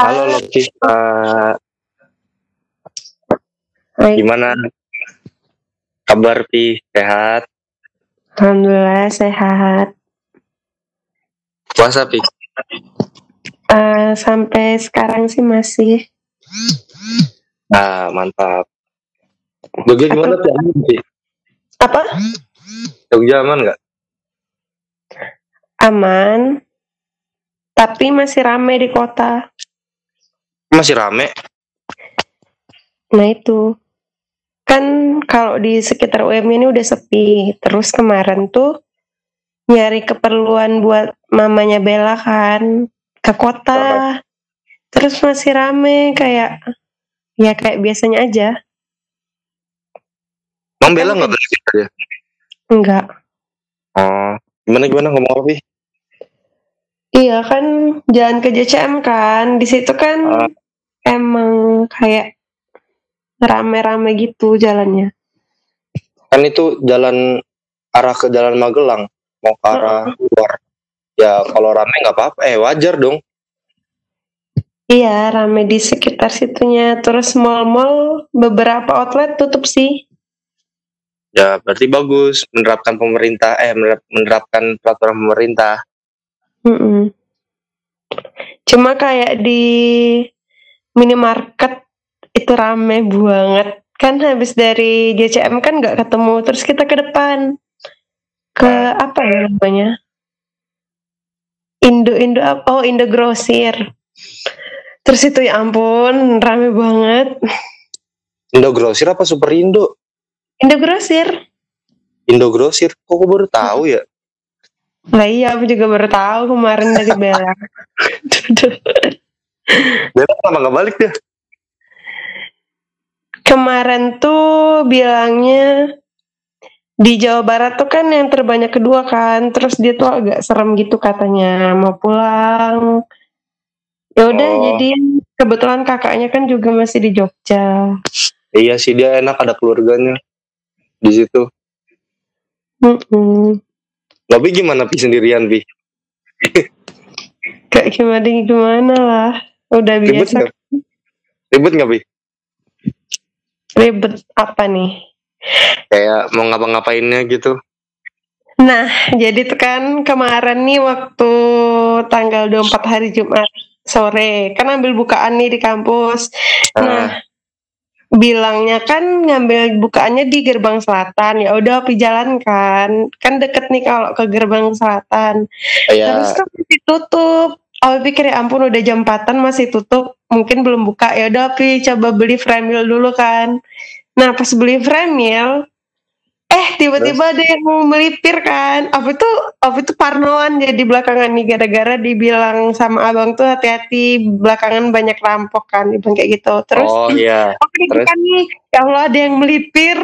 Halo Loki, uh, gimana kabar Pi? Sehat? Alhamdulillah sehat. Puasa Pi? Uh, sampai sekarang sih masih. Nah mantap. Jogja gimana tuh? Apa? Jogja aman nggak? Aman. Tapi masih rame di kota. Masih rame? Nah itu. Kan kalau di sekitar UM ini udah sepi. Terus kemarin tuh nyari keperluan buat mamanya Bella kan ke kota. Terus masih rame kayak ya kayak biasanya aja. Emang Bella nggak berisik aja? Enggak. Oh, gimana gimana ngomong apa sih? Iya kan jalan ke JCM kan, di situ kan uh. Emang kayak rame-rame gitu jalannya. Kan itu jalan arah ke jalan Magelang, mau ke arah luar. Ya kalau rame nggak apa-apa, eh wajar dong. Iya, rame di sekitar situnya. Terus mall-mall beberapa outlet tutup sih. Ya, berarti bagus menerapkan pemerintah eh menerapkan peraturan pemerintah. Mm -mm. Cuma kayak di minimarket itu rame banget. Kan habis dari GCM kan nggak ketemu. Terus kita ke depan. Ke apa ya namanya? Indo Indo? Oh Indo Grosir. Terus itu ya ampun rame banget. Indo Grosir apa Super Indo? Indo Grosir. Indo Grosir. Kok aku baru tahu ya? Lah iya, aku juga baru tahu kemarin dari Bella. Bella kenapa nggak balik dia? Kemarin tuh bilangnya di Jawa Barat tuh kan yang terbanyak kedua kan, terus dia tuh agak serem gitu katanya mau pulang. Ya udah, oh. jadi kebetulan kakaknya kan juga masih di Jogja. Iya sih dia enak ada keluarganya di situ. Mm -mm. Tapi gimana Pi sendirian Pi? Gak gimana gimana lah. Udah Ribet biasa. Gak? Ribet gak Pi? Ribet apa nih? Kayak mau ngapa-ngapainnya gitu. Nah, jadi tuh kan kemarin nih waktu tanggal 24 hari Jumat sore, kan ambil bukaan nih di kampus. Ah. Nah, bilangnya kan ngambil bukaannya di gerbang selatan ya udah api jalan kan kan deket nih kalau ke gerbang selatan Iya. terus kan masih tutup Api pikir ya ampun udah jam 4 masih tutup. Mungkin belum buka. Ya udah Api coba beli frame dulu kan. Nah pas beli frame eh tiba-tiba ada yang mau melipir kan. Apa itu apa itu parnoan jadi belakangan nih gara-gara dibilang sama abang tuh hati-hati. Belakangan banyak rampok kan dibilang kayak gitu. Terus Oh iya. oke Terus? kan nih. Ya Allah ada yang melipir.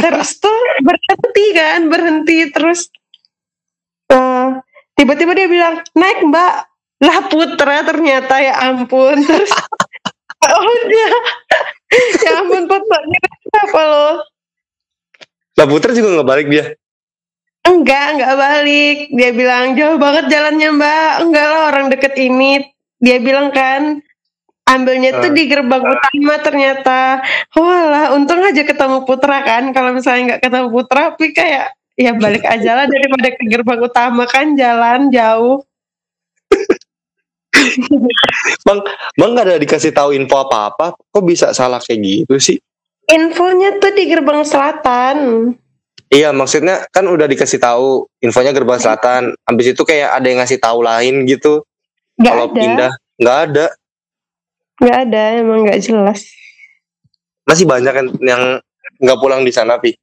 Terus tuh berhenti kan berhenti. Terus eh, tiba-tiba dia bilang naik mbak lah putra ternyata ya ampun terus oh dia ya ampun putranya kenapa loh Lah Putra juga nggak balik dia. Enggak, enggak balik. Dia bilang jauh banget jalannya mbak. Enggak lah orang deket ini. Dia bilang kan ambilnya tuh Ah. di gerbang utama ternyata. Walah, untung aja ketemu Putra kan. Kalau misalnya nggak ketemu Putra, tapi kayak ya balik aja lah daripada ke gerbang utama kan jalan jauh. Bang, bang nggak ada dikasih tahu info apa-apa. Kok bisa salah kayak gitu sih? Infonya tuh di gerbang selatan. Iya, maksudnya kan udah dikasih tahu infonya gerbang selatan. Habis itu kayak ada yang ngasih tahu lain gitu. Nggak Kalau ada, pindah nggak ada. nggak ada, emang nggak jelas. Masih banyak yang nggak pulang di sana, Pi.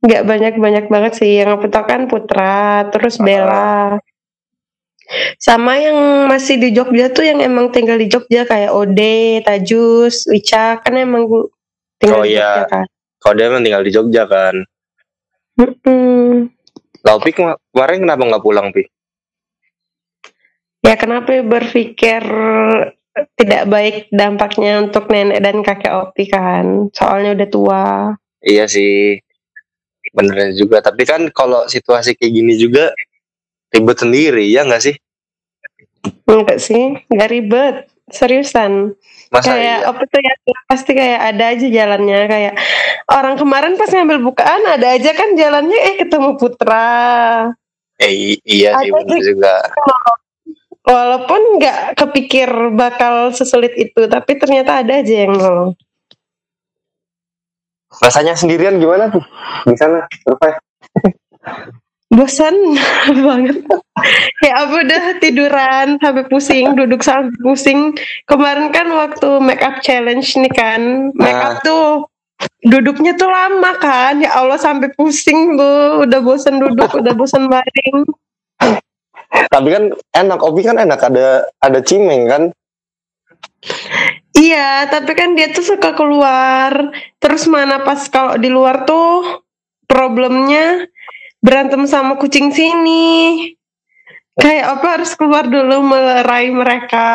Nggak banyak-banyak banget sih yang aku tahu kan Putra terus Ah. Bella sama yang masih di Jogja tuh yang emang tinggal di Jogja kayak Ode, Tajus, Wicca kan emang tinggal Oh, di iya. Jogja kan. Kalau dia emang tinggal di Jogja kan. Kema- kemarin kenapa nggak pulang, Pi? Ya kenapa berpikir tidak baik dampaknya untuk nenek dan kakek Opi kan, soalnya udah tua. Iya sih. Beneran juga. Tapi kan kalau situasi kayak gini juga ribet sendiri, ya nggak sih? Enggak sih, nggak ribet. Seriusan. Masa kayak iya? apa tuh ya pasti kayak ada aja jalannya kayak orang kemarin pas ngambil bukaan ada aja kan jalannya eh ketemu Putra Eh, iya sih Ada bener sih. juga. Walaupun nggak kepikir bakal sesulit itu tapi ternyata ada aja yang nolong Rasanya sendirian gimana tuh? Di sana? Survive. bosan banget. Ya aku udah tiduran sampai pusing duduk sampai pusing. Kemarin kan waktu make up challenge nih kan make up tuh duduknya tuh lama kan? Ya Allah sampai pusing tuh udah bosan duduk udah bosan baring Tapi kan enak, Opi kan enak ada ada cimeng kan? iya tapi kan dia tuh suka keluar terus mana pas kalau di luar tuh problemnya berantem sama kucing sini kayak apa harus keluar dulu melerai mereka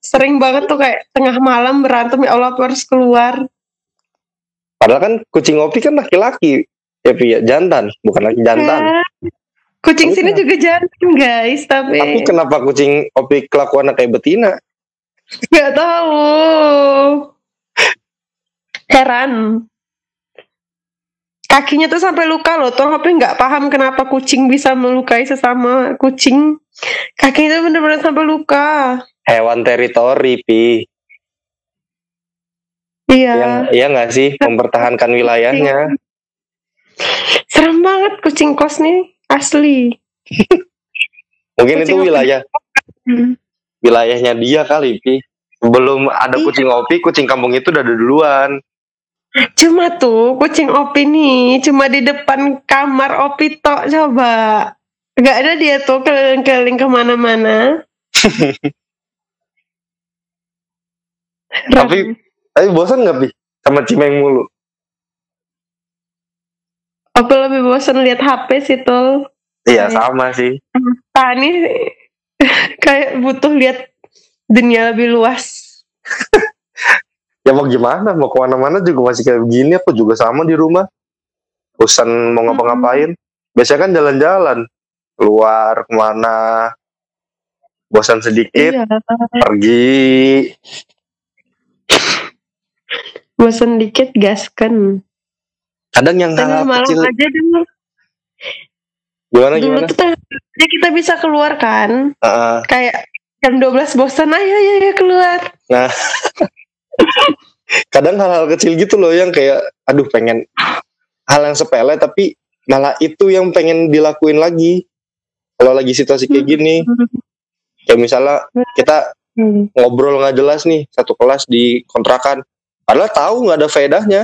sering banget tuh kayak tengah malam berantem ya Allah aku harus keluar Padahal kan kucing Opi kan laki-laki. Ya, jantan, bukan lagi jantan. Kucing Iya. sini juga jantan guys tapi Tapi kenapa kucing Opi kelakuannya kayak betina? nggak tahu. Heran. Kakinya tuh sampai luka loh. Tuh tapi nggak paham kenapa kucing bisa melukai sesama kucing. Kakinya tuh bener-bener sampai luka. Hewan teritori, Pi. iya. Iya, iya nggak sih? Mempertahankan wilayahnya? serem banget kucing kos nih asli Mungkin itu Kucing Opi. wilayah Hmm. wilayahnya dia kali, Pi. Belum ada Iya. kucing Opi, kucing kampung itu udah ada duluan. Cuma tuh kucing Opi nih cuma di depan kamar Opi tok coba. Gak ada dia tuh keliling-keliling ke mana-mana. Tapi- Tapi bosan nggak, Pi? Sama cimeng mulu. Opi lebih bosan lihat HP sih tuh. Iya, sama sih. Tani kayak butuh lihat dunia lebih luas. Ya mau gimana, mau ke mana-mana juga masih kayak begini. Aku juga sama di rumah. Bosan mau ngapa-ngapain. Biasanya kan jalan-jalan. Keluar ke mana. Bosan sedikit, Iya. pergi. Bosan dikit gaskan. Kadang yang Tengah hal malam kecil. aja dulu. Gimana, Dulu gimana? tuh tengah aja kita bisa keluar kan. Heeh. Kayak jam 12 bosan ayo ayo, ayo keluar. kadang hal-hal kecil gitu loh yang kayak aduh pengen hal yang sepele tapi malah itu yang pengen dilakuin lagi kalau lagi situasi kayak gini kayak misalnya kita Hmm. ngobrol nggak jelas nih satu kelas di kontrakan padahal tahu nggak ada faedahnya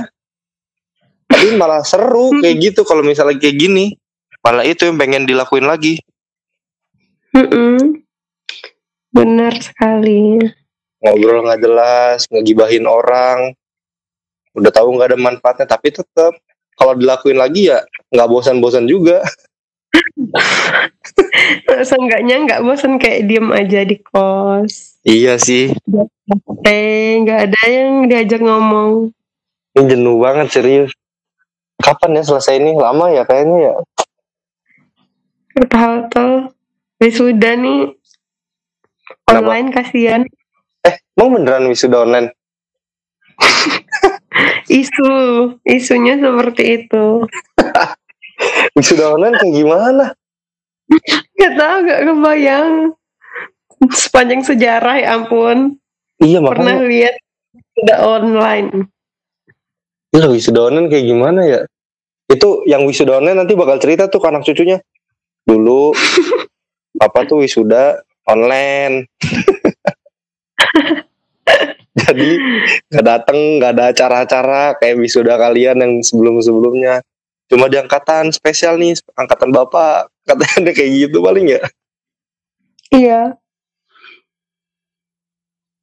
tapi malah seru kayak gitu kalau misalnya kayak gini malah itu yang pengen dilakuin lagi Mm-mm. Benar sekali. ngobrol nggak jelas ngegibahin orang udah tahu nggak ada manfaatnya tapi tetap kalau dilakuin lagi ya nggak bosan-bosan juga Seenggaknya nggak bosan kayak diem aja di kos. iya sih Eh, nggak ada yang diajak ngomong. ini jenuh banget serius kapan ya selesai ini lama ya kayaknya ya Tahu tuh wisuda nih Kenapa? online kasihan. emang beneran wisuda online Isu, isunya seperti itu. wisuda online kayak gimana Gak tahu, gak kebayang. Sepanjang sejarah ya ampun. iya Pernah makanya lihat udah online. Iya wisuda online kayak gimana ya? Itu yang wisuda online nanti bakal cerita tuh ke anak cucunya. Dulu apa tuh wisuda online. Jadi nggak datang nggak ada acara-acara kayak wisuda kalian yang sebelum-sebelumnya. Cuma di angkatan spesial nih angkatan bapak. Katanya kayak gitu paling ya. Iya.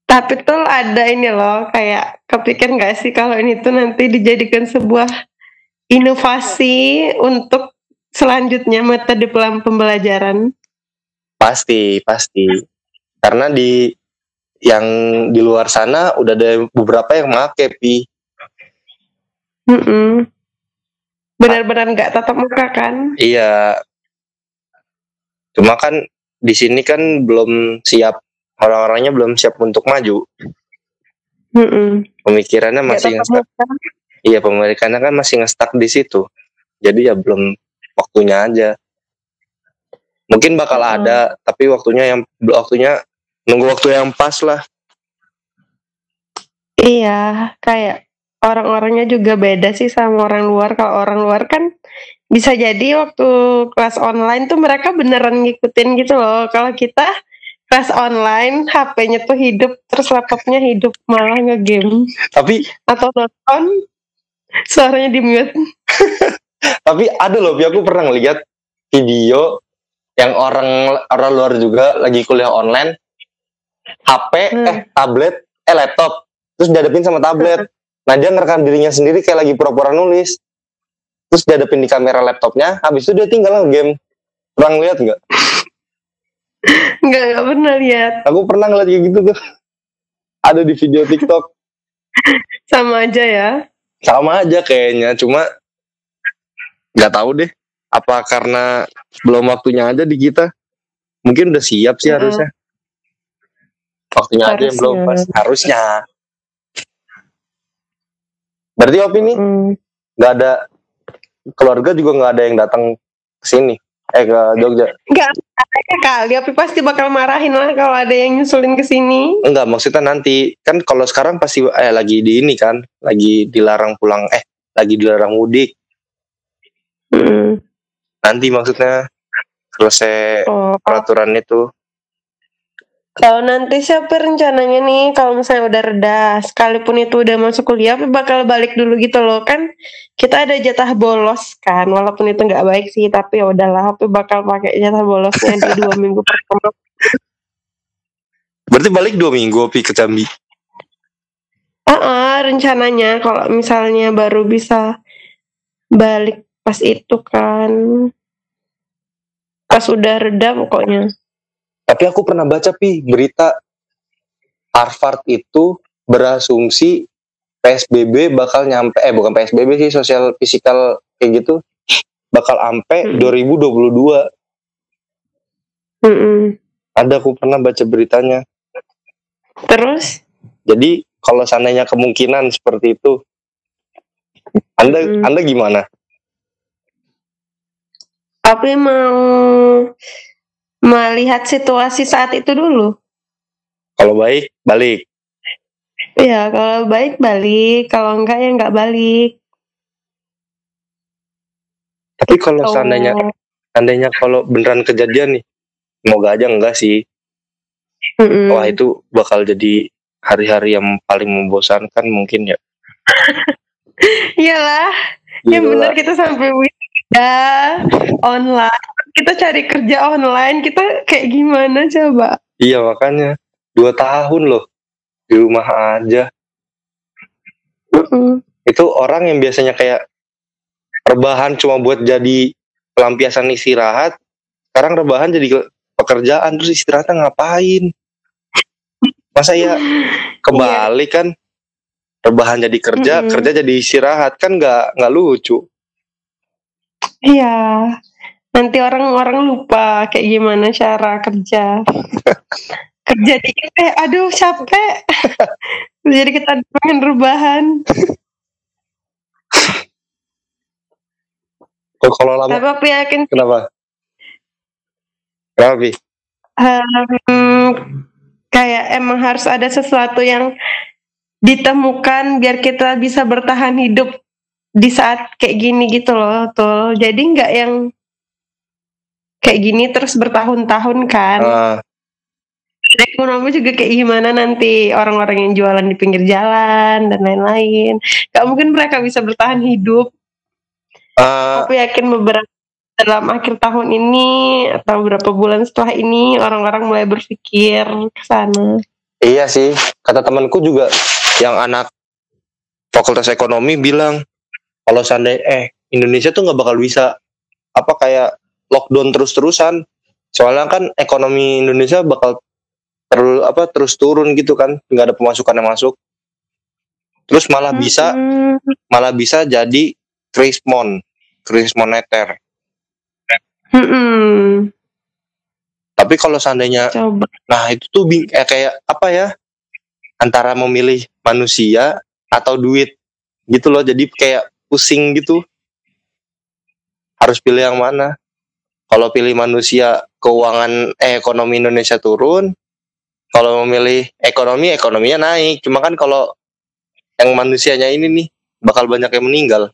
Tapi tuh ada ini loh, kayak kepikir nggak sih kalau ini tuh nanti dijadikan sebuah inovasi untuk selanjutnya metode pelam- pembelajaran. pasti pasti karena di yang di luar sana udah ada beberapa yang make pi Mm-mm. Benar-benar nggak tatap muka kan? Iya. Cuma kan di sini kan belum siap orang-orangnya belum siap untuk maju Mm-mm. pemikirannya masih tatap ngestak iya pemikirannya kan masih ngestak di situ jadi ya belum waktunya aja mungkin bakal Mm. ada tapi waktunya yang waktunya nunggu waktu yang pas lah Iya, kayak orang-orangnya juga beda sih sama orang luar. Kalau orang luar kan bisa jadi waktu kelas online tuh mereka beneran ngikutin gitu loh. Kalau kita kelas online, HP-nya tuh hidup, terus laptopnya hidup malah ngegame. Tapi atau nonton, suaranya di mute. tapi ada loh aku pernah ngeliat video yang orang orang luar juga lagi kuliah online HP Hmm. eh tablet eh laptop terus dihadapin sama tablet. Nah dia ngerekam dirinya sendiri kayak lagi pura-pura nulis terus dihadapin di kamera laptopnya habis itu dia tinggal game pernah ngeliat nggak Nggak, nggak pernah lihat. aku pernah ngeliat kayak gitu tuh ada di video TikTok Sama aja ya. sama aja kayaknya cuma nggak tahu deh apa karena belum waktunya aja di kita mungkin udah siap sih Mm-mm. harusnya waktunya aja yang belum pas Harusnya. harusnya berarti opini Hmm. nggak ada keluarga juga nggak ada yang datang ke sini eh ke Jogja Nggak ada kali, tapi pasti bakal marahin lah kalau ada yang nyusulin ke sini. enggak maksudnya nanti kan kalau sekarang pasti eh lagi di ini kan lagi dilarang pulang eh lagi dilarang mudik Hmm. nanti maksudnya selesai Oh, peraturan itu Kalau nanti siapa rencananya nih kalau misalnya udah reda, sekalipun itu udah masuk kuliah, tapi bakal balik dulu gitu loh kan? Kita ada jatah bolos kan, walaupun itu nggak baik sih, tapi ya udahlah, tapi bakal pakai jatah bolosnya di dua minggu pertama. berarti balik dua minggu Opi ke Jambi Ah, ah, rencananya kalau misalnya baru bisa balik pas itu kan, pas udah reda pokoknya. Tapi aku pernah baca pi berita Harvard itu berasumsi PSBB bakal nyampe eh bukan PSBB sih sosial fisikal kayak gitu bakal sampai Hmm. 2022. Mm-mm. Ada aku pernah baca beritanya. Terus? Jadi kalau seandainya kemungkinan seperti itu Anda Hmm. Anda gimana? Tapi mau melihat situasi saat itu dulu. Kalau baik balik. Iya, kalau baik balik, kalau enggak ya enggak balik. Tapi kalau Oh. seandainya seandainya kalau beneran kejadian nih, semoga aja enggak sih. Mm-mm. Wah itu bakal jadi hari-hari yang paling membosankan mungkin ya. Iyalah, yang benar kita sampai wisuda online. Kita cari kerja online, kita kayak gimana coba? Iya makanya dua tahun loh di rumah aja. Mm-mm. Itu orang yang biasanya kayak rebahan cuma buat jadi pelampiasan istirahat, sekarang rebahan jadi ke- pekerjaan terus istirahatnya ngapain? Masa ya kebalik kan? Rebahan jadi kerja, Mm-mm. kerja jadi istirahat kan nggak nggak lucu. Iya. Nanti orang-orang lupa kayak gimana cara kerja. kerja dikit eh aduh capek. Jadi kita pengen rebahan. Kok kalau lama Tapi aku yakin kenapa? Kenapa Pi? Hmm, kayak emang harus ada sesuatu yang ditemukan biar kita bisa bertahan hidup di saat kayak gini gitu loh tuh jadi nggak yang kayak gini terus bertahun-tahun kan. Ah, ekonomi juga kayak gimana nanti orang-orang yang jualan di pinggir jalan dan lain-lain. Nggak mungkin mereka bisa bertahan hidup. Ah, aku yakin beberapa dalam akhir tahun ini atau beberapa bulan setelah ini orang-orang mulai berpikir ke sana. Iya sih, kata temanku juga yang anak fakultas ekonomi bilang kalau seandainya eh Indonesia tuh nggak bakal bisa. Apa kayak lockdown terus-terusan. Soalnya kan ekonomi Indonesia bakal terus apa terus turun gitu kan, nggak ada pemasukan yang masuk. Terus malah bisa Hmm, malah bisa jadi krisis mon, krisis moneter. hmm, Tapi Tapi kalau seandainya, Coba. nah itu tuh bing- eh, kayak apa ya? Antara memilih manusia atau duit gitu loh. Jadi kayak pusing gitu. Harus pilih yang mana? Kalau pilih manusia, keuangan eh, ekonomi Indonesia turun. Kalau memilih ekonomi, ekonominya naik. Cuma kan kalau yang manusianya ini nih bakal banyak yang meninggal.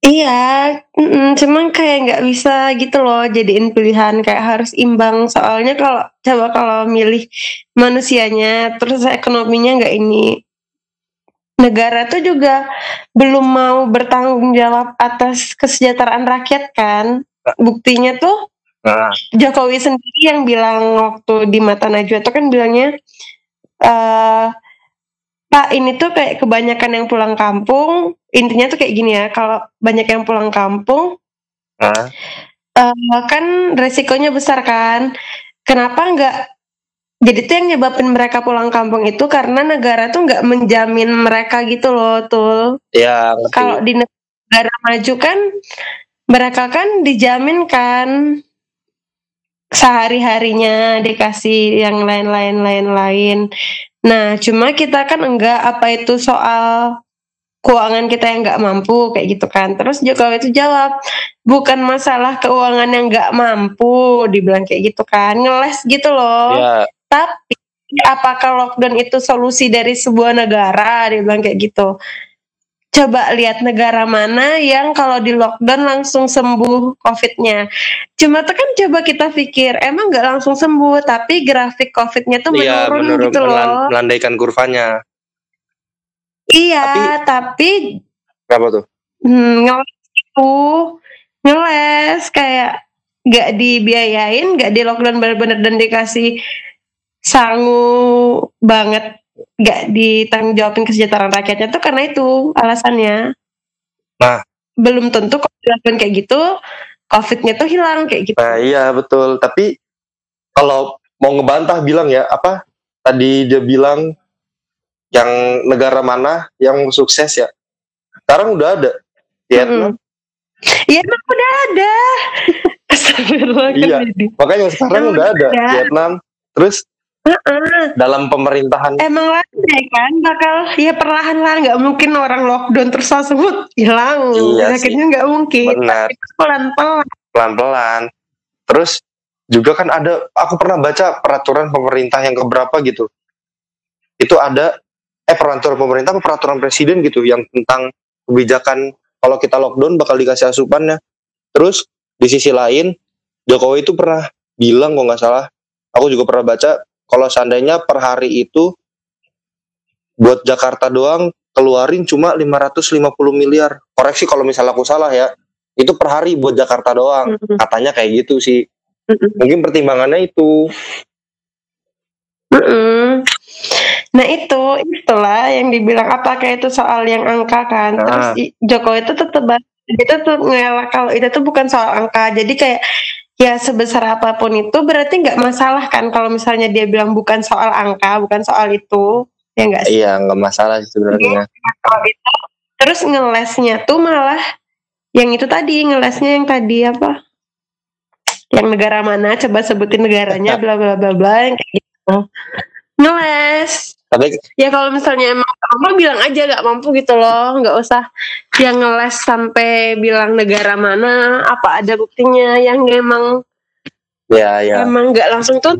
Iya, mm, cuman kayak nggak bisa gitu loh jadiin pilihan kayak harus imbang soalnya kalau coba kalau milih manusianya terus ekonominya nggak ini negara tuh juga belum mau bertanggung jawab atas kesejahteraan rakyat kan buktinya tuh Nah, Jokowi sendiri yang bilang waktu di mata Najwa itu kan bilangnya eh Pak ini tuh kayak kebanyakan yang pulang kampung. Intinya tuh kayak gini ya kalau banyak yang pulang kampung nah, eh, kan resikonya besar kan. Kenapa nggak jadi tuh yang nyebabin mereka pulang kampung itu karena negara tuh nggak menjamin mereka gitu loh tuh ya kalau di negara maju kan mereka kan dijamin kan sehari-harinya dikasih yang lain-lain lain-lain. Nah, cuma kita kan enggak apa itu soal keuangan kita yang nggak mampu kayak gitu kan. Terus Jokowi itu jawab, bukan masalah keuangan yang nggak mampu, dibilang kayak gitu kan, ngeles gitu loh. Ya, Tapi apakah lockdown itu solusi dari sebuah negara? Dia bilang kayak gitu. Coba lihat negara mana yang kalau di lockdown langsung sembuh COVID-nya. Cuma tuh kan coba kita pikir, emang nggak langsung sembuh, tapi grafik COVID-nya tuh iya menurun menurut gitu loh. melandaikan kurvanya. Iya, tapi, Berapa tuh? hmm, ngeles itu, ngeles kayak nggak dibiayain, nggak di lockdown bener-bener dan dikasih sangu banget nggak ditanggung jawabin kesejahteraan rakyatnya tuh karena itu alasannya. Nah. belum tentu kalau dilakukan kayak gitu COVID-nya tuh hilang kayak gitu. Nah iya betul. Tapi kalau mau ngebantah bilang ya apa? Tadi dia bilang yang negara mana yang sukses ya? Sekarang udah ada. Vietnam. Iya emang udah ada. Iya. Makanya sekarang udah ada. Vietnam. Terus Dalam pemerintahan. Emang landai kan bakal ya perlahan-lahan nggak mungkin orang lockdown terus langsung hilang. Iya penyakitnya nggak mungkin. Benar. Pelan-pelan. Pelan-pelan. Terus juga kan ada aku pernah baca peraturan pemerintah yang keberapa gitu. Itu ada eh peraturan pemerintah apa peraturan presiden gitu yang tentang kebijakan kalau kita lockdown bakal dikasih asupannya. Terus di sisi lain Jokowi itu pernah bilang kok nggak salah, aku juga pernah baca kalau seandainya per hari itu buat Jakarta doang keluarin cuma 550 miliar. Koreksi kalau misalnya aku salah ya. Itu per hari buat Jakarta doang. Mm-mm. Katanya kayak gitu sih. Mm-mm. Mungkin pertimbangannya itu. Mm-mm. Nah itu itulah yang dibilang apakah itu soal yang angka kan Nah. terus Jokowi itu tetap itu tuh ngelak kalau itu tuh bukan soal angka jadi kayak ya sebesar apa pun itu berarti nggak masalah kan kalau misalnya dia bilang bukan soal angka bukan soal itu. Ya enggak sih? Iya, nggak masalah sih sebenarnya. Kalau itu, terus ngelesnya tuh malah yang itu tadi ngelesnya yang tadi apa? Yang negara mana? Coba sebutin negaranya bla bla bla bla yang kayak gitu. Ngeles Tapi ya kalau misalnya emang mampu bilang aja nggak mampu gitu loh nggak usah yang ngeles sampai bilang negara mana apa ada buktinya yang emang ya ya. emang nggak langsung tuh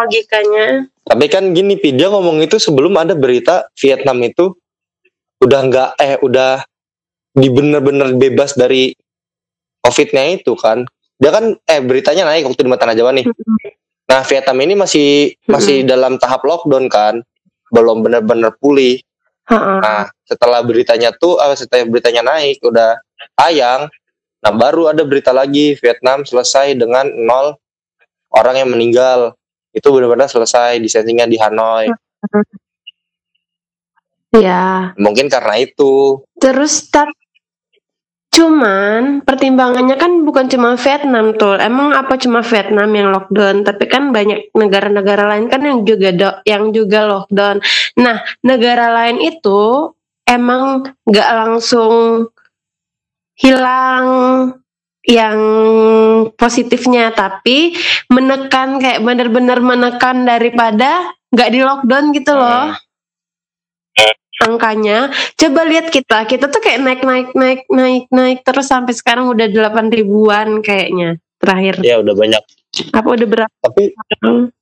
logikanya Tapi kan gini, Pi, dia ngomong itu sebelum ada berita Vietnam itu udah nggak eh udah di bener-bener bebas dari COVID-nya itu kan. Dia kan eh beritanya naik waktu di Mata Najwa nih. Nah, Vietnam ini masih masih dalam tahap lockdown kan. Belum bener-bener pulih. Heeh. Nah, setelah beritanya tuh, eh, setelah beritanya naik, udah tayang. Nah, baru ada berita lagi, Vietnam selesai dengan nol orang yang meninggal. Itu benar-benar selesai distancingnya di Hanoi. ya Mungkin karena itu. Terus tapi cuman pertimbangannya kan bukan cuma Vietnam tuh. Emang apa cuma Vietnam yang lockdown? Tapi kan banyak negara-negara lain kan yang juga do- yang juga lockdown. Nah, negara lain itu emang nggak langsung hilang yang positifnya tapi menekan kayak bener-bener menekan daripada nggak di lockdown gitu loh angkanya coba lihat kita kita tuh kayak naik naik naik naik naik terus sampai sekarang udah 8 ribuan kayaknya terakhir. Ya udah banyak. Apa udah berapa? Tapi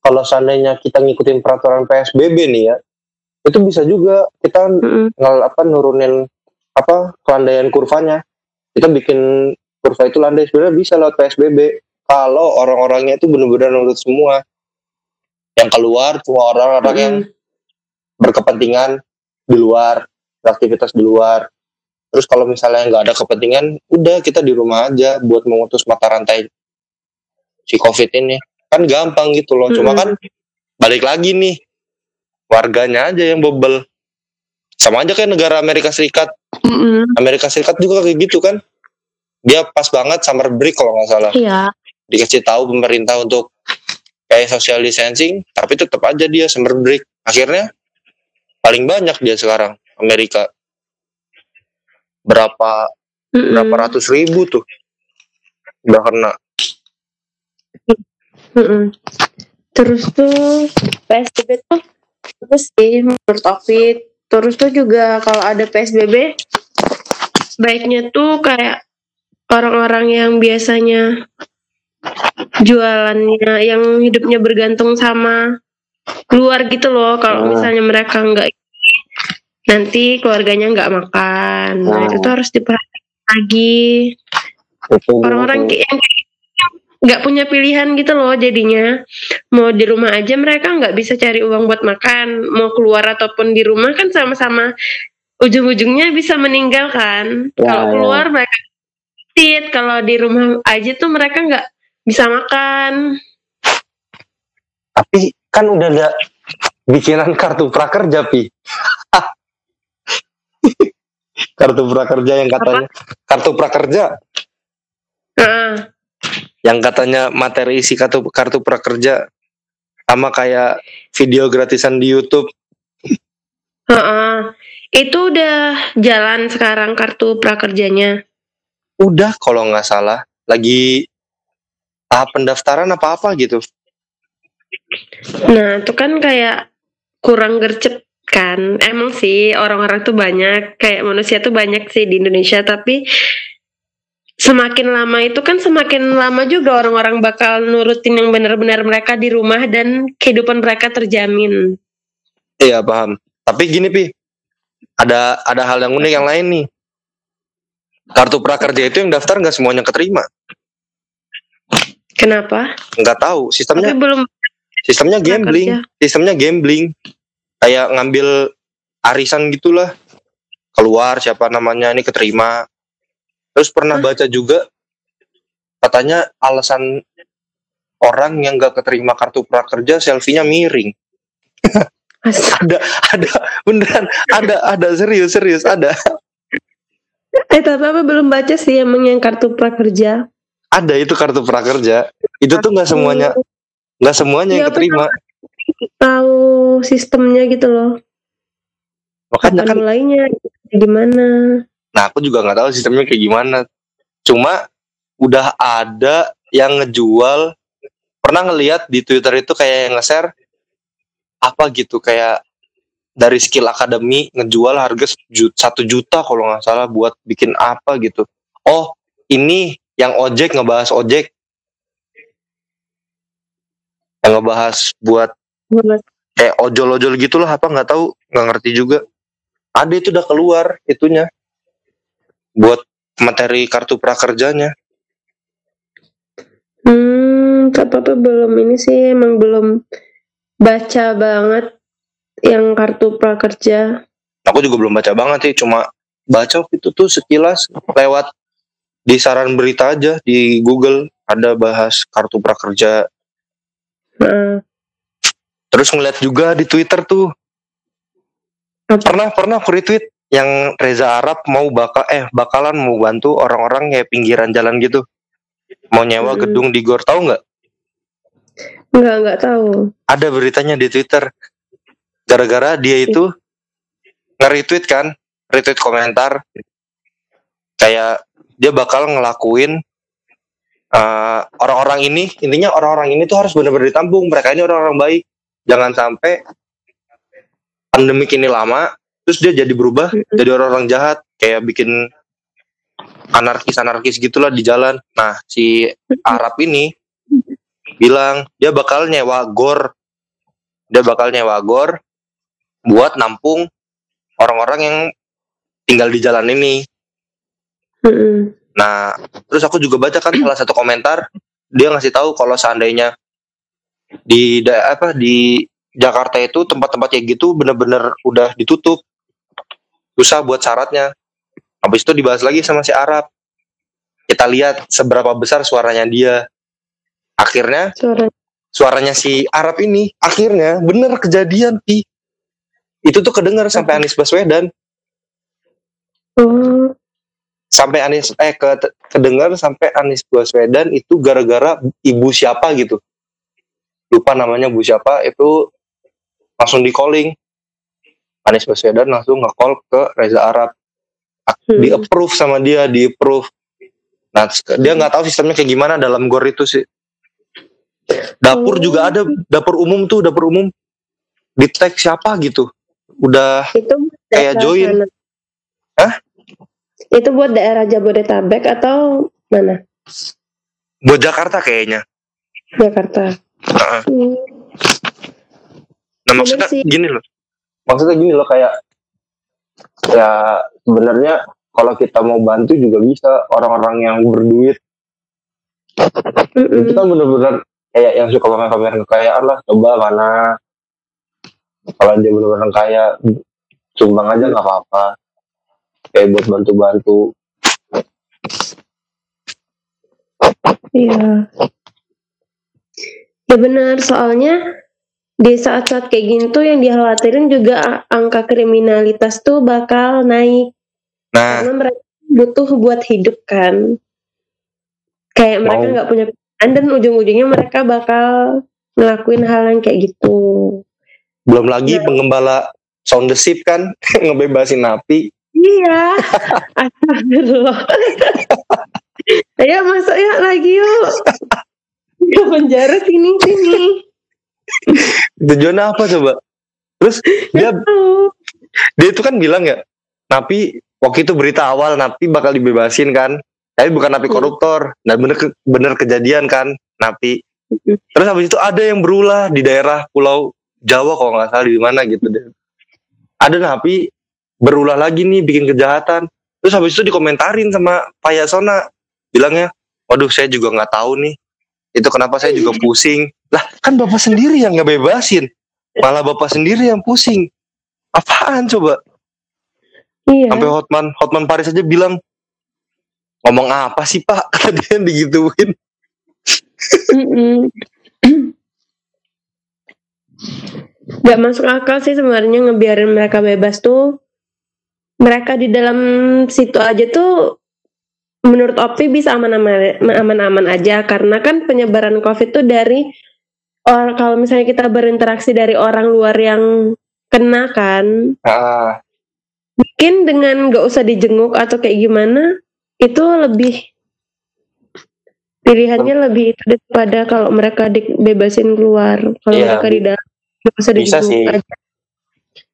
kalau seandainya kita ngikutin peraturan PSBB nih ya itu bisa juga kita Mm-mm. ngel apa nurunin apa kelandaian kurvanya. Kita bikin kurva itu landai sebenarnya bisa lewat PSBB kalau orang-orangnya itu benar-benar nurut semua. Yang keluar cuma orang-orang yang Mm-mm. berkepentingan di luar beraktivitas di luar. Terus kalau misalnya nggak ada kepentingan udah kita di rumah aja buat memutus mata rantai si covid ini. Kan gampang gitu loh cuma kan balik lagi nih warganya aja yang bebel. Sama aja kayak negara Amerika Serikat. Amerika Serikat juga kayak gitu kan. Dia pas banget summer break kalau nggak salah. Iya. Dikasih tahu pemerintah untuk kayak social distancing tapi tetap aja dia summer break. Akhirnya paling banyak dia sekarang Amerika berapa Mm-mm. berapa ratus ribu tuh udah kena Mm-mm. Terus tuh PSBB tuh terus sih menurut Ovid. Terus tuh juga kalau ada PSBB baiknya tuh kayak orang-orang yang biasanya jualannya yang hidupnya bergantung sama luar gitu loh. Kalau Hmm. misalnya mereka nggak nanti keluarganya nggak makan. Nah, Hmm. itu tuh harus diperhatikan lagi orang-orang yang nggak punya pilihan gitu loh jadinya mau di rumah aja mereka nggak bisa cari uang buat makan mau keluar ataupun di rumah kan sama-sama ujung-ujungnya bisa meninggal kan Ya, kalau ya. keluar mereka sakit kalau di rumah aja tuh mereka nggak bisa makan tapi kan udah ada bikinan kartu prakerja pi. Kartu prakerja yang katanya kartu prakerja. Nah, yang katanya materi isi kartu kartu prakerja sama kayak video gratisan di YouTube. Heeh. itu udah jalan sekarang kartu prakerjanya? Udah kalau nggak salah. Lagi tahap pendaftaran apa apa gitu Nah, itu kan kayak kurang gercep kan. Emang sih orang-orang tuh banyak, kayak manusia tuh banyak sih di Indonesia, tapi semakin lama itu kan semakin lama juga orang-orang bakal nurutin yang benar-benar mereka di rumah dan kehidupan mereka terjamin. iya paham tapi gini pi ada ada hal yang unik yang lain nih kartu prakerja itu yang daftar nggak semuanya keterima Kenapa? nggak tahu Tapi sistemnya belum sistemnya gambling. prakerja. sistemnya gambling. Kayak ngambil arisan gitulah. Keluar siapa namanya ini keterima. Terus pernah Hah? baca juga katanya alasan orang yang gak keterima kartu prakerja selfie-nya miring. Ada ada beneran ada ada serius serius ada. Eh, tapi apa belum baca sih emang yang kartu prakerja? ada itu kartu prakerja. Itu tuh nggak semuanya nggak semuanya yang Iya, keterima Tahu sistemnya gitu loh. makanya Kapan kan mulainya gimana? Nah, aku juga nggak tahu sistemnya kayak gimana. Cuma udah ada yang ngejual. Pernah ngeliat di Twitter itu kayak yang nge-share apa gitu kayak dari skill academy ngejual harga satu juta kalau nggak salah buat bikin apa gitu. Oh, ini yang ojek ngebahas ojek. Yang ngebahas buat kayak ojol-ojol gitulah apa nggak tahu nggak ngerti juga. Ada itu udah keluar itunya buat materi kartu prakerjanya. Hmm, apa belum ini sih emang belum baca banget yang kartu prakerja. Aku juga belum baca banget sih, cuma baca itu tuh sekilas lewat di saran berita aja di Google ada bahas kartu prakerja. Terus ngeliat juga di Twitter tuh Apa? pernah pernah aku retweet yang Reza Arab mau bakal eh bakalan mau bantu orang-orang kayak pinggiran jalan gitu mau nyewa Mm-mm. gedung di gor tahu nggak nggak nggak tahu. ada beritanya di Twitter gara-gara dia itu nge-retweet kan retweet komentar kayak dia bakal ngelakuin eh, orang-orang ini intinya orang-orang ini tuh harus benar-benar ditampung mereka ini orang-orang baik. Jangan sampai pandemik ini lama terus dia jadi berubah jadi orang-orang jahat. Kayak bikin anarkis-anarkis gitulah di jalan. Nah si Arab ini bilang dia bakal nyewa gor. Dia bakal nyewa gor buat nampung orang-orang yang tinggal di jalan ini. Nah, terus aku juga baca kan salah satu komentar dia ngasih tahu kalau seandainya di da- apa di Jakarta itu tempat-tempat kayak gitu bener-bener udah ditutup susah buat syaratnya. Habis itu dibahas lagi sama si Arab. Kita lihat seberapa besar suaranya dia. Akhirnya Suara. suaranya si Arab ini akhirnya bener kejadian pi. Itu tuh kedengar sampai Anies Baswedan. Oh, sampai Anies eh ke kedengar sampai Anies Baswedan itu gara-gara ibu siapa gitu. Lupa namanya ibu siapa itu langsung di calling Anies Baswedan langsung nge-call ke Reza Arab. Hmm. di approve sama dia di approve. Nah dia nggak tahu sistemnya kayak gimana dalam gor itu sih. Dapur Oh. juga ada dapur umum tuh dapur umum. Di tag siapa gitu. Udah itu Kayak join. Hah? Itu buat daerah Jabodetabek atau mana? buat Jakarta kayaknya Jakarta. Heeh. Hmm. Nah maksudnya sih. gini loh. Maksudnya gini loh kayak ya sebenarnya kalau kita mau bantu juga bisa orang-orang yang berduit Mm-mm. kan bener-bener kayak yang suka pamer-pamer kekayaan lah coba mana kalau dia bener-bener kaya sumbang aja nggak apa-apa kayak buat bantu-bantu Iya. Ya benar, soalnya di saat-saat kayak gini tuh yang dikhawatirin juga angka kriminalitas tuh bakal naik nah karena mereka butuh buat hidup kan. Kayak mereka nggak punya pilihan dan ujung-ujungnya mereka bakal ngelakuin hal yang kayak gitu. belum lagi Nah. pengembala sound the ship kan ngebebasin napi Iya. Astagfirullah. Ayo masuk ya lagi yuk. Ke penjara sini sini. tujuannya apa coba terus dia dia itu kan bilang ya napi waktu itu berita awal napi bakal dibebasin kan tapi bukan napi Hmm. koruptor nah bener bener kejadian kan napi Hmm. terus habis itu ada yang berulah di daerah pulau Jawa kalau nggak salah di mana gitu deh ada napi berulah lagi nih bikin kejahatan. Terus habis itu dikomentarin sama Pak Yasona bilangnya waduh saya juga nggak tahu nih. Itu kenapa saya juga pusing. Lah kan bapak sendiri yang nggak bebasin malah bapak sendiri yang pusing. Apaan coba? Iya. sampai Hotman Hotman Paris aja bilang ngomong apa sih pak? Kata dia digituin. Gak masuk akal sih sebenarnya ngebiarin mereka bebas tuh. Mereka di dalam situ aja tuh menurut Opi bisa aman-aman aja. Karena kan penyebaran COVID tuh dari or kalau misalnya kita berinteraksi dari orang luar yang kena kan ah. mungkin dengan gak usah dijenguk atau kayak gimana itu lebih pilihannya lebih itu daripada kalau mereka dibebasin keluar. Kalau Iya, mereka di dalam gak usah bisa dijenguk sih. aja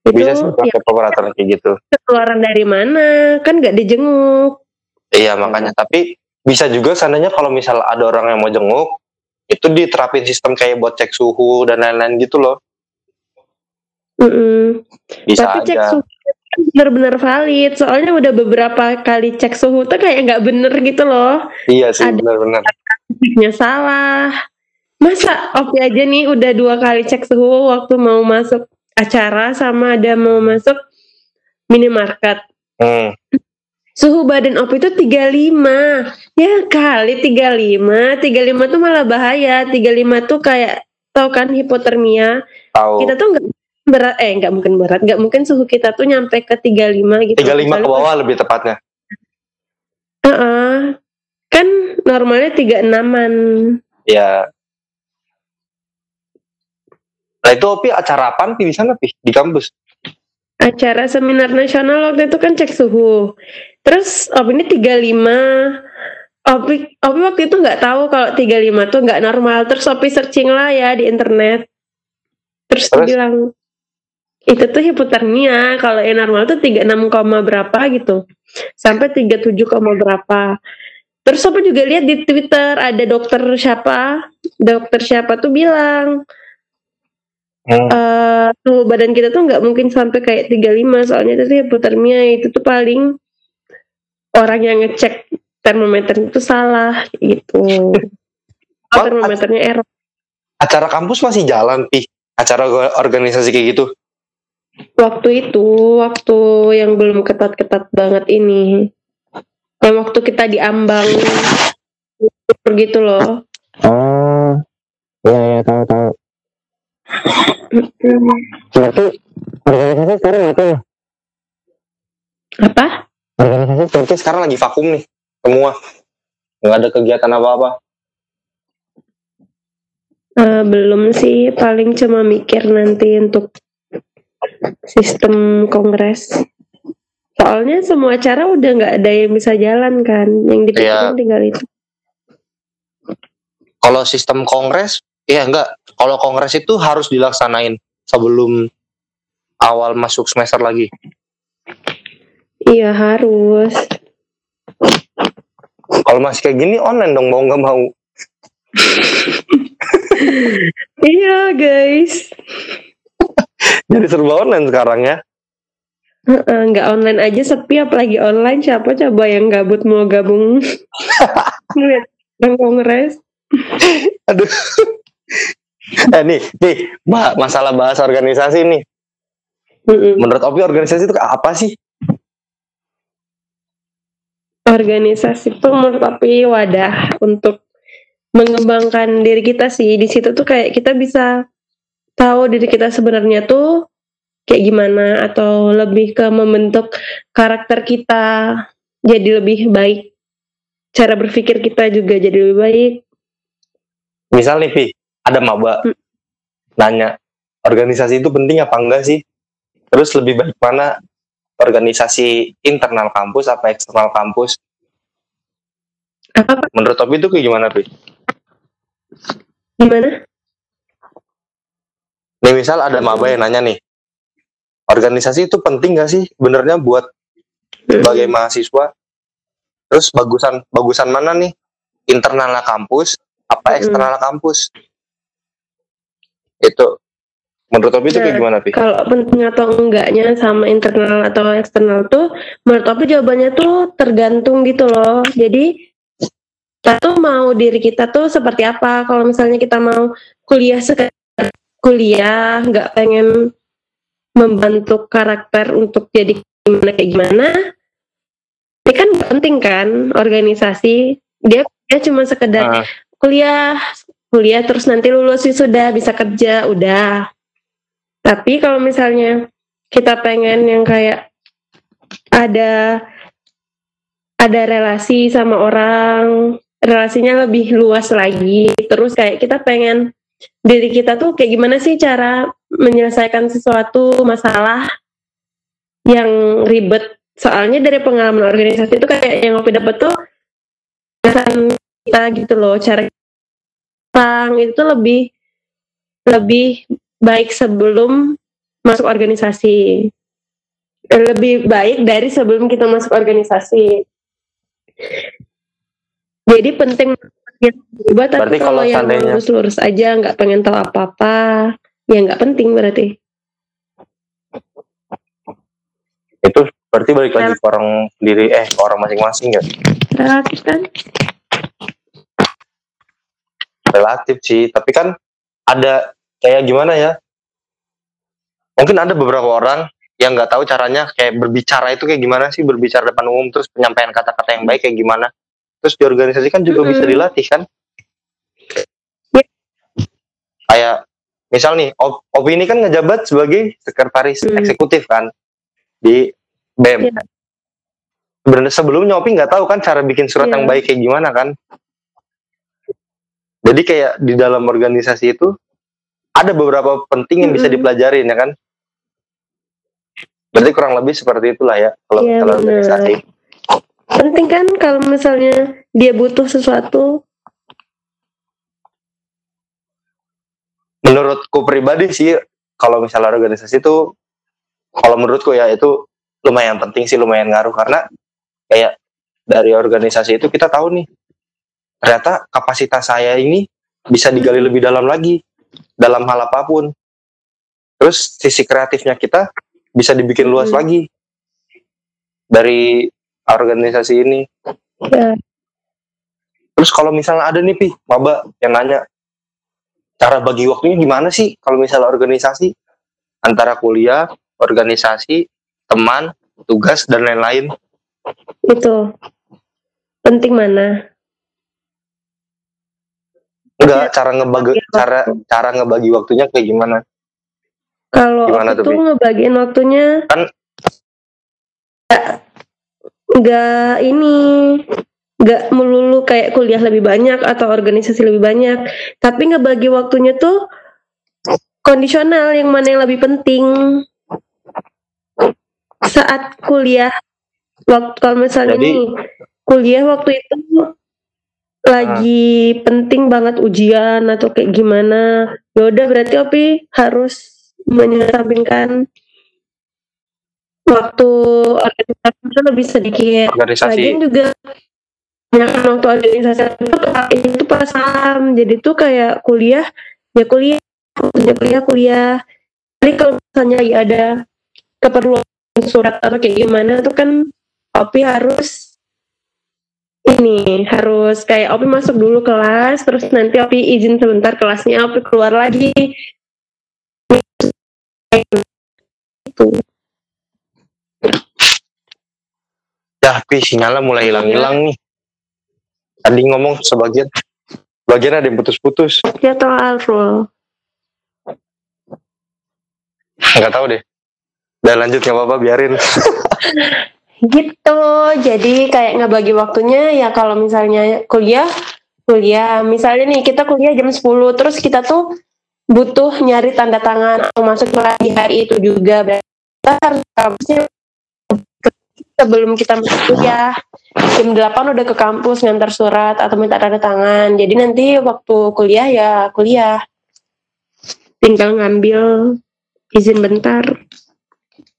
itu bisa sih ya pakai peraturan kayak gitu. keluaran dari mana? Kan gak dijenguk. Iya makanya. Tapi bisa juga seandainya kalau misal ada orang yang mau jenguk itu diterapin sistem kayak buat cek suhu dan lain-lain gitu loh. Mm-mm. bisa tapi cek aja. suhu kan benar-benar valid. Soalnya udah beberapa kali cek suhu tuh kayak nggak bener gitu loh. Iya sih ada- benar-benar. nya salah. Masa oke aja nih udah dua kali cek suhu waktu mau masuk acara sama ada mau masuk minimarket. Hmm. suhu badan opi itu 35 ya kali 35 35 tuh malah bahaya. 35 tuh kayak tau kan hipotermia? Tahu kita tuh nggak berat eh nggak mungkin berat nggak mungkin suhu kita tuh nyampe ke 35 gitu. 35 ke bawah lebih tepatnya. Heeh. kan normalnya 36an ya nah itu Opi acara apaan Pi di sana Pi di kampus acara seminar nasional waktu itu kan cek suhu terus oh ini 35 Opi, Opi waktu itu nggak tahu kalau 35 tuh nggak normal. Terus Opi searching lah ya di internet. Terus, Terus? bilang itu tuh hipotermia. Kalau yang normal tuh 36, koma berapa gitu. Sampai 37, koma berapa. Terus Opi juga lihat di Twitter ada dokter siapa, dokter siapa tuh bilang Hmm. eh suhu badan kita tuh nggak mungkin sampai kayak 35 soalnya tuh hipotermia itu tuh paling orang yang ngecek termometer itu salah gitu. Oh, termometernya error. Acara kampus masih jalan, Pi. Acara organisasi kayak gitu. Waktu itu, waktu yang belum ketat-ketat banget ini. Yang waktu kita diambang gitu loh. Oh, iya iya tahu tahu. Berarti organisasi sekarang apa ya? Apa? Organisasi Berarti sekarang lagi vakum nih, semua. Nggak ada kegiatan apa-apa. Eh, belum sih, paling cuma mikir nanti untuk sistem kongres. Soalnya semua acara udah nggak ada yang bisa jalan kan, yang dipikirin Iya. tinggal itu. Kalau sistem kongres, ya enggak. Kalau kongres itu harus dilaksanain sebelum awal masuk semester lagi. Iya harus. Kalau masih kayak gini online dong mau nggak mau. Iya guys, Jadi serba online sekarang ya. Nggak online aja sepi, apalagi online siapa coba yang gabut mau gabung ngeliat kongres. Aduh. Eh nih, nih, ma- masalah bahas organisasi nih. Mm-mm. Menurut Opi organisasi itu apa sih? organisasi itu menurut tapi wadah untuk mengembangkan diri kita sih di situ tuh kayak kita bisa tahu diri kita sebenarnya tuh kayak gimana atau lebih ke membentuk karakter kita jadi lebih baik cara berpikir kita juga jadi lebih baik Misal nih, Pi, ada maba Hmm. Nanya, organisasi itu penting apa enggak sih? Terus lebih baik mana organisasi internal kampus apa eksternal kampus? apa Menurut Opi itu kayak gimana, Pi? gimana Nih misal ada maba yang nanya nih, organisasi itu penting gak sih benernya buat sebagai mahasiswa? Terus bagusan bagusan mana nih? Internal kampus apa Mm. eksternal kampus? Itu menurut Opi itu kayak Nah, gimana, Pi? kalau penting atau enggaknya sama internal atau eksternal tuh menurut aku jawabannya tuh tergantung gitu loh. Jadi kita tuh mau diri kita tuh seperti apa. Kalau misalnya kita mau kuliah sekedar kuliah nggak pengen membentuk karakter untuk jadi gimana kayak gimana ini kan penting kan organisasi. Dia dia cuma sekedar Ah, kuliah kuliah terus nanti lulus sih sudah bisa kerja udah. Tapi kalau misalnya kita pengen yang kayak ada ada relasi sama orang relasinya lebih luas lagi. Terus kayak kita pengen diri kita tuh kayak gimana sih cara menyelesaikan sesuatu masalah yang ribet. Soalnya dari pengalaman organisasi itu kayak yang aku dapat tuh kita gitu loh cara orang itu lebih lebih baik sebelum masuk organisasi. Lebih baik dari sebelum kita masuk organisasi. Jadi penting berubah tapi Berarti kalau kalau yang seandainya- lurus-lurus aja nggak pengen tahu apa-apa ya nggak penting berarti. Itu berarti balik lagi ke orang sendiri eh ke orang masing-masing ya? Relatif kan relatif sih tapi kan ada kayak gimana ya mungkin ada beberapa orang yang nggak tahu caranya kayak berbicara itu kayak gimana sih berbicara depan umum terus penyampaian kata-kata yang baik kayak gimana terus di organisasi kan juga Mm-mm. bisa dilatih kan Ya. kayak misal nih Op- Opi ini kan ngejabat sebagai sekretaris Mm. eksekutif kan di BEM Iya. sebenarnya sebelumnya Opi nggak tahu kan cara bikin surat Iya. yang baik kayak gimana kan jadi kayak di dalam organisasi itu ada beberapa penting yang bisa Mm-mm. dipelajarin ya kan? Berarti kurang lebih seperti itulah ya kalau Iya, kalau organisasi. Penting kan kalau misalnya dia butuh sesuatu? Menurutku pribadi sih kalau misalnya organisasi itu kalau menurutku ya itu lumayan penting sih lumayan ngaruh. Karena kayak dari organisasi itu kita tahu nih ternyata kapasitas saya ini bisa digali lebih dalam lagi dalam hal apa pun. Terus sisi kreatifnya kita bisa dibikin luas Hmm. lagi dari organisasi ini. Ya. Terus kalau misalnya ada nih pi maba yang nanya cara bagi waktunya gimana sih kalau misalnya organisasi? Antara kuliah organisasi teman tugas dan lain-lain. Itu penting mana enggak cara ngebagi cara cara ngebagi waktunya kayak gimana? Kalau Gimana aku tuh, ngebagiin waktunya Kan- nggak ini nggak melulu kayak kuliah lebih banyak atau organisasi lebih banyak. Tapi ngebagi waktunya tuh kondisional yang mana yang lebih penting. Saat kuliah waktu kalau misalnya Jadi- nih kuliah waktu itu lagi penting banget ujian atau kayak gimana ya udah berarti Opi harus menyampingkan waktu organisasi itu lebih sedikit organisasi Lagian juga banyak waktu organisasi itu pakai itu pas. Jadi tuh kayak kuliah ya kuliah, waktunya kuliah kuliah. Jadi kalau misalnya lagi ada keperluan surat atau kayak gimana tuh kan Opi harus ini harus kayak Opi masuk dulu kelas terus nanti Opi izin sebentar kelasnya Opi keluar lagi. Itu. Ya pi sinyalnya mulai hilang-hilang nih. Tadi ngomong sebagian bagian ada yang putus-putus. Ya atau Alfrul nggak tahu deh. Udah lanjut nggak apa-apa biarin gitu. Jadi kayak ngebagi waktunya ya kalau misalnya kuliah kuliah. Misalnya nih kita kuliah jam 10 terus kita tuh butuh nyari tanda tangan atau masuk di hari itu juga. Berarti kita harus kampusnya sebelum kita kuliah jam 8 udah ke kampus ngantar surat atau minta tanda tangan. Jadi nanti waktu kuliah ya kuliah. Tinggal ngambil izin bentar